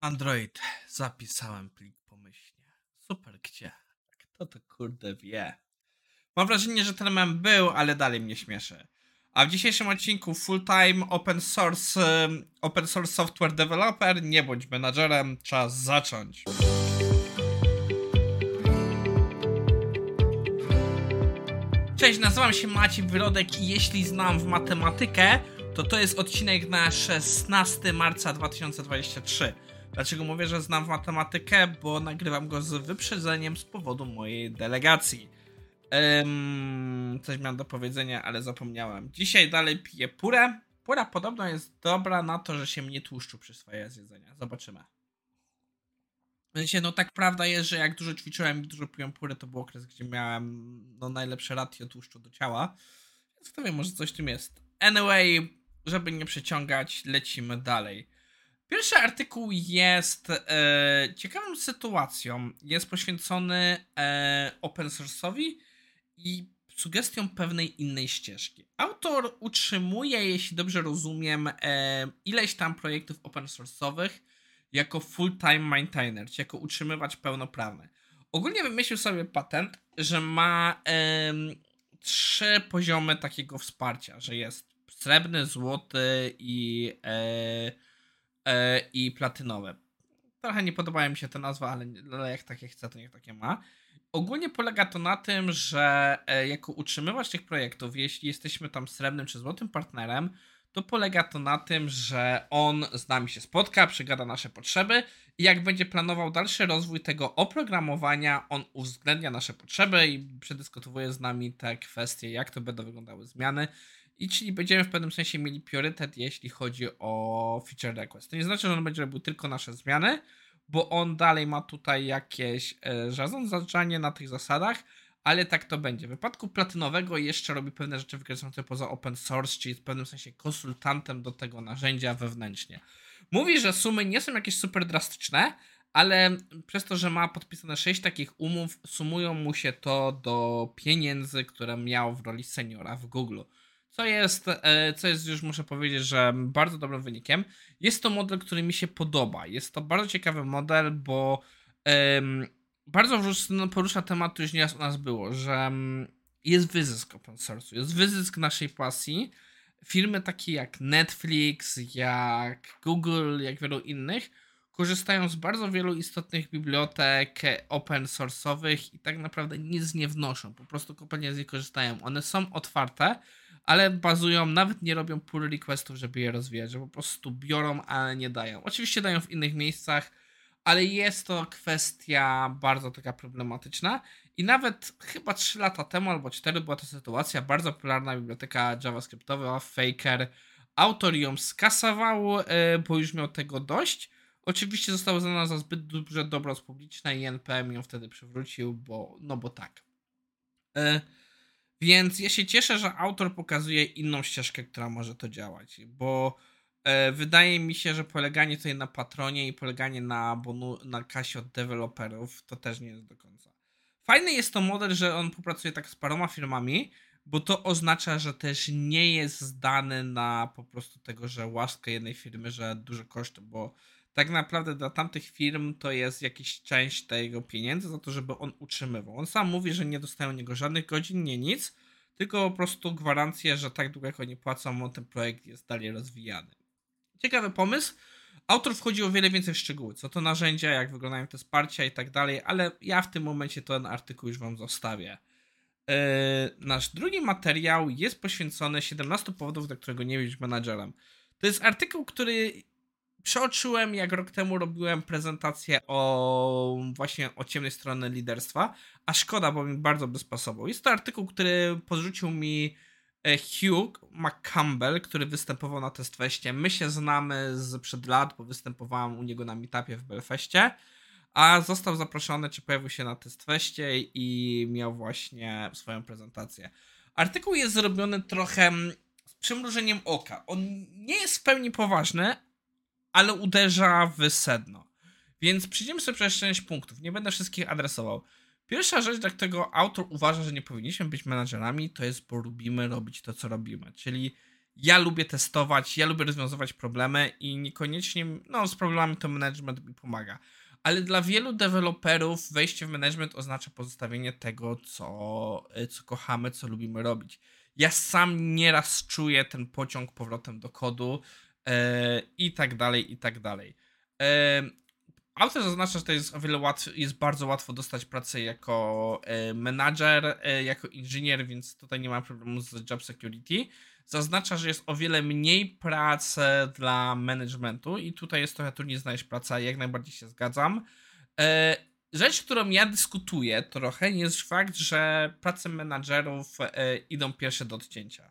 Android, zapisałem plik pomyślnie. Super, gdzie? Kto to kurde wie? Mam wrażenie, że ten mem był, ale dalej mnie śmieszy. A w dzisiejszym odcinku full-time open source, open source software developer, nie bądź menadżerem, czas zacząć. Cześć, nazywam się Maciej Wyrodek i jeśli znam w matematykę, to to jest odcinek na 16 marca 2023. Dlaczego mówię, że znam matematykę? Bo nagrywam go z wyprzedzeniem z powodu mojej delegacji. Um, coś miałem do powiedzenia, ale zapomniałem. Dzisiaj dalej piję purę. Pura podobno jest dobra na to, że się mnie tłuszczu przyswaja z jedzenia. Zobaczymy. Wiecie, no tak prawda jest, że jak dużo ćwiczyłem i dużo piłem purę, to był okres, gdzie miałem no, najlepsze ratio tłuszczu do ciała. Więc kto wie, może coś w tym jest. Anyway, żeby nie przeciągać, lecimy dalej. Pierwszy artykuł jest e, ciekawą sytuacją. Jest poświęcony e, open source'owi i sugestią pewnej innej ścieżki. Autor utrzymuje, jeśli dobrze rozumiem, e, ileś tam projektów open source'owych jako full-time maintainer, jako utrzymywacz pełnoprawny. Ogólnie wymyślił sobie patent, że ma em, trzy poziomy takiego wsparcia, że jest srebrny, złoty i, e, e, i platynowy. Trochę nie podobają mi się te nazwy, ale, ale jak takie chce, to niech takie ma. Ogólnie polega to na tym, że e, jako utrzymywacz tych projektów, jeśli jesteśmy tam srebrnym czy złotym partnerem, to polega to na tym, że on z nami się spotka, przegada nasze potrzeby i jak będzie planował dalszy rozwój tego oprogramowania, on uwzględnia nasze potrzeby i przedyskutowuje z nami te kwestie, jak to będą wyglądały zmiany. I czyli będziemy w pewnym sensie mieli priorytet, jeśli chodzi o feature request. To nie znaczy, że on będzie robił tylko nasze zmiany, bo on dalej ma tutaj jakieś e, zarządzanie na tych zasadach, ale tak to będzie. W wypadku platynowego jeszcze robi pewne rzeczy wykracające poza open source, czyli w pewnym sensie konsultantem do tego narzędzia wewnętrznie. Mówi, że sumy nie są jakieś super drastyczne, ale przez to, że ma podpisane 6 takich umów, sumują mu się to do pieniędzy, które miał w roli seniora w Google. Co jest, e, co jest już muszę powiedzieć, że bardzo dobrym wynikiem. Jest to model, który mi się podoba. Jest to bardzo ciekawy model, bo um, bardzo no, porusza temat, który już nieraz u nas było, że mm, jest wyzysk open source, jest wyzysk naszej pasji. Firmy takie jak Netflix, jak Google, jak wielu innych korzystają z bardzo wielu istotnych bibliotek open source'owych i tak naprawdę nic nie wnoszą, po prostu kompletnie z nich korzystają. One są otwarte, ale bazują, nawet nie robią pull requestów, żeby je rozwijać, że po prostu biorą, ale nie dają. Oczywiście dają w innych miejscach, ale jest to kwestia bardzo taka problematyczna i nawet chyba 3 lata temu albo 4 była to sytuacja, bardzo popularna biblioteka javascriptowa Faker, autor ją skasował, e, bo już miał tego dość. Oczywiście została uznana za zbyt duże dobro publiczne i NPM ją wtedy przywrócił, bo no bo tak. Więc ja się cieszę, że autor pokazuje inną ścieżkę, która może to działać, bo e, wydaje mi się, że poleganie tutaj na patronie i poleganie na, bonu, na kasie od deweloperów to też nie jest do końca. Fajny jest to model, że on popracuje tak z paroma firmami, bo to oznacza, że też nie jest zdany na po prostu tego, że łaska jednej firmy, że duże koszty, bo tak naprawdę dla tamtych firm to jest jakaś część tego pieniędzy za to, żeby on utrzymywał. On sam mówi, że nie dostają niego żadnych godzin, nie nic, tylko po prostu gwarancję, że tak długo jak oni płacą, ten projekt jest dalej rozwijany. Ciekawy pomysł. Autor wchodzi o wiele więcej w szczegóły, co to narzędzia, jak wyglądają te wsparcia i tak dalej, ale ja w tym momencie ten artykuł już wam zostawię. Yy, nasz drugi materiał jest poświęcony 17 powodów, dla którego nie być menadżerem. To jest artykuł, który przeoczyłem, jak rok temu robiłem prezentację o właśnie o ciemnej stronie liderstwa, a szkoda, bo mi bardzo by spasował. Jest to artykuł, który podrzucił mi e, Hugh McCampbell, który występował na Testfeście. My się znamy z przed lat, bo występowałem u niego na meetupie w Belfeście, a został zaproszony, czy pojawił się na Testfeście i miał właśnie swoją prezentację. Artykuł jest zrobiony trochę z przymrużeniem oka. On nie jest w pełni poważny, ale uderza w sedno. Więc przyjdziemy sobie przez część punktów. Nie będę wszystkich adresował. Pierwsza rzecz, dla którego autor uważa, że nie powinniśmy być menadżerami, to jest, bo lubimy robić to, co robimy. Czyli Ja lubię testować, ja lubię rozwiązywać problemy i niekoniecznie, no z problemami to management mi pomaga. Ale dla wielu deweloperów wejście w management oznacza pozostawienie tego, co, co kochamy, co lubimy robić. Ja sam nieraz czuję ten pociąg powrotem do kodu e, i tak dalej, i tak dalej. E, Autor zaznacza, że to jest o wiele łatwiej, jest bardzo łatwo dostać pracę jako e, menadżer, e, jako inżynier, więc tutaj nie ma problemu z job security. Zaznacza, że jest o wiele mniej pracy dla managementu i tutaj jest trochę trudniej znaleźć pracę, jak najbardziej się zgadzam. E, rzecz, którą ja dyskutuję trochę, jest fakt, że prace menadżerów e, idą pierwsze do odcięcia.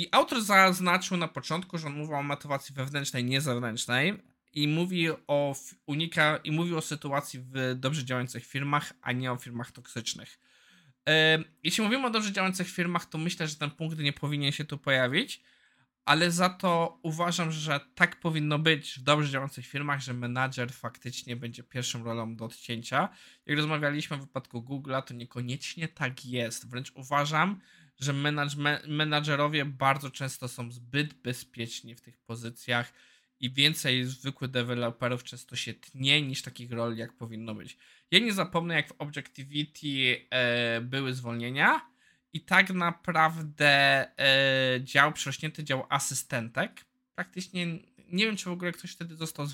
I autor zaznaczył na początku, że on mówi o motywacji wewnętrznej, nie zewnętrznej i mówi o unika i mówi o sytuacji w dobrze działających firmach, a nie o firmach toksycznych. Jeśli mówimy o dobrze działających firmach, to myślę, że ten punkt nie powinien się tu pojawić, ale za to uważam, że tak powinno być w dobrze działających firmach, że menadżer faktycznie będzie pierwszą rolą do odcięcia. Jak rozmawialiśmy w wypadku Google'a, to niekoniecznie tak jest. Wręcz uważam, że menadżerowie bardzo często są zbyt bezpieczni w tych pozycjach i więcej zwykłych deweloperów często się tnie niż takich roli, jak powinno być. Ja nie zapomnę, jak w Objectivity e, były zwolnienia i tak naprawdę e, dział, przerośnięty dział asystentek, praktycznie nie wiem, czy w ogóle ktoś wtedy został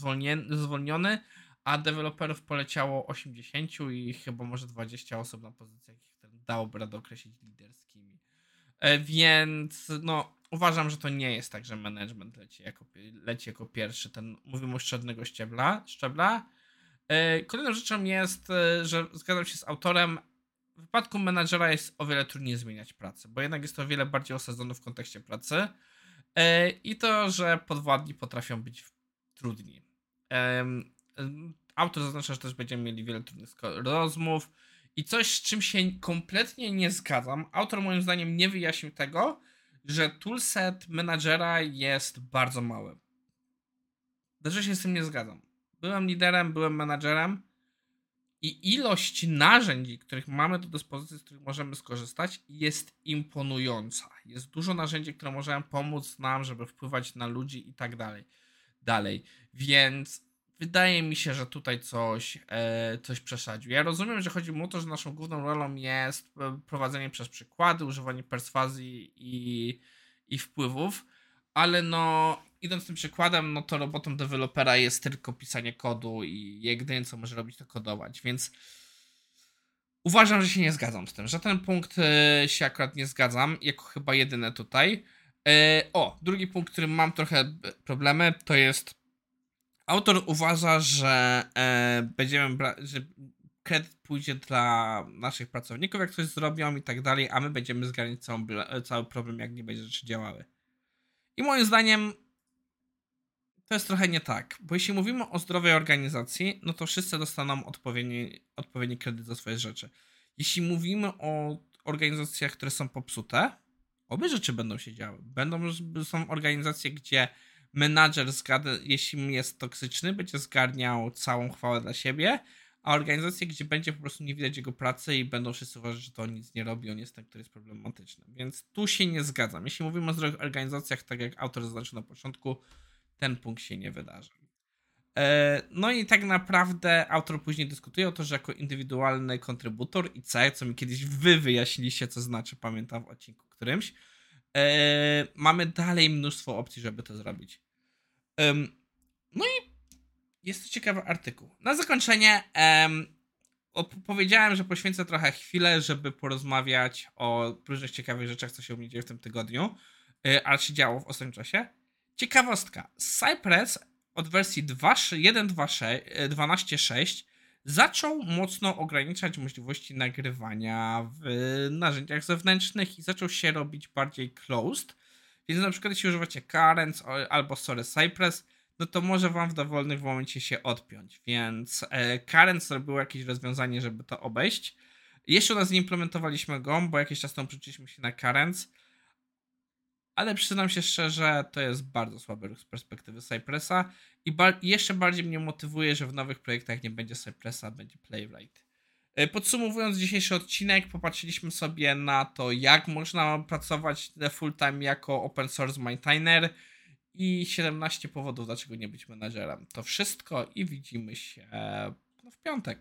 zwolniony, a deweloperów poleciało 80 i chyba może 20 osób na pozycjach, które dałoby radę określić liderskimi. E, więc no, uważam, że to nie jest tak, że management leci jako, leci jako pierwszy. Ten, mówimy o szczególnego szczebla. szczebla. E, kolejną rzeczą jest, e, że zgadzam się z autorem, w wypadku menadżera jest o wiele trudniej zmieniać pracę, bo jednak jest to o wiele bardziej osadzone w kontekście pracy i to, że podwładni potrafią być trudni. Autor zaznacza, że też będziemy mieli wiele trudnych rozmów i coś, z czym się kompletnie nie zgadzam. Autor moim zdaniem nie wyjaśnił tego, że toolset menadżera jest bardzo mały. Dlaczego się z tym nie zgadzam? Byłem liderem, byłem menadżerem i ilość narzędzi, których mamy do dyspozycji, z których możemy skorzystać, jest imponująca. Jest dużo narzędzi, które możemy pomóc nam, żeby wpływać na ludzi i tak dalej. Dalej. Więc wydaje mi się, że tutaj coś, e, coś przesadził. Ja rozumiem, że chodzi mu o to, że naszą główną rolą jest e, prowadzenie przez przykłady, używanie perswazji i, i wpływów, ale no idąc tym przykładem, no to robotą dewelopera jest tylko pisanie kodu i jedyne co może robić to kodować, więc uważam, że się nie zgadzam z tym, że ten punkt e, się akurat nie zgadzam, jako chyba jedyne tutaj. O, drugi punkt, którym mam trochę problemy, to jest autor uważa, że e, będziemy że kredyt pójdzie dla naszych pracowników, jak coś zrobią i tak dalej, a my będziemy zgarniać cały problem, jak nie będzie rzeczy działały. I moim zdaniem to jest trochę nie tak, bo jeśli mówimy o zdrowej organizacji, no to wszyscy dostaną odpowiedni, odpowiedni kredyt za swoje rzeczy. Jeśli mówimy o organizacjach, które są popsute, obie rzeczy będą się działy. Będą, są organizacje, gdzie menadżer, jeśli jest toksyczny, będzie zgarniał całą chwałę dla siebie, a organizacje, gdzie będzie po prostu nie widać jego pracy i będą wszyscy uważać, że to nic nie robi, on jest ten, który jest problematyczny. Więc tu się nie zgadzam. Jeśli mówimy o zdrowych organizacjach, tak jak autor zaznaczył na początku, ten punkt się nie wydarzy. E, no i tak naprawdę autor później dyskutuje o to, że jako indywidualny kontrybutor i C, co mi kiedyś wy wyjaśniliście, co znaczy, pamiętam w odcinku którymś, e, mamy dalej mnóstwo opcji, żeby to zrobić. No i jest to ciekawy artykuł. Na zakończenie powiedziałem, że poświęcę trochę chwilę, żeby porozmawiać o różnych ciekawych rzeczach, co się u mnie dzieje w tym tygodniu, e, ale się działo w ostatnim czasie. Ciekawostka. Cypress od wersji 1.12.6 zaczął mocno ograniczać możliwości nagrywania w narzędziach zewnętrznych i zaczął się robić bardziej closed. Więc na przykład jeśli używacie Currents albo Sorry Cypress, no to może wam w dowolnym momencie się odpiąć. Więc e, Currents zrobił jakieś rozwiązanie, żeby to obejść. Jeszcze u nas nie implementowaliśmy go, bo jakiś czas temu przeszliśmy się na Currents ale przyznam się szczerze, to jest bardzo słaby ruch z perspektywy Cypressa i ba jeszcze bardziej mnie motywuje, że w nowych projektach nie będzie Cypressa, będzie Playwright. E, Podsumowując dzisiejszy odcinek, popatrzyliśmy sobie na to, jak można pracować full time jako open source maintainer i 17 powodów, dlaczego nie być menadżerem. To wszystko i widzimy się no, w piątek.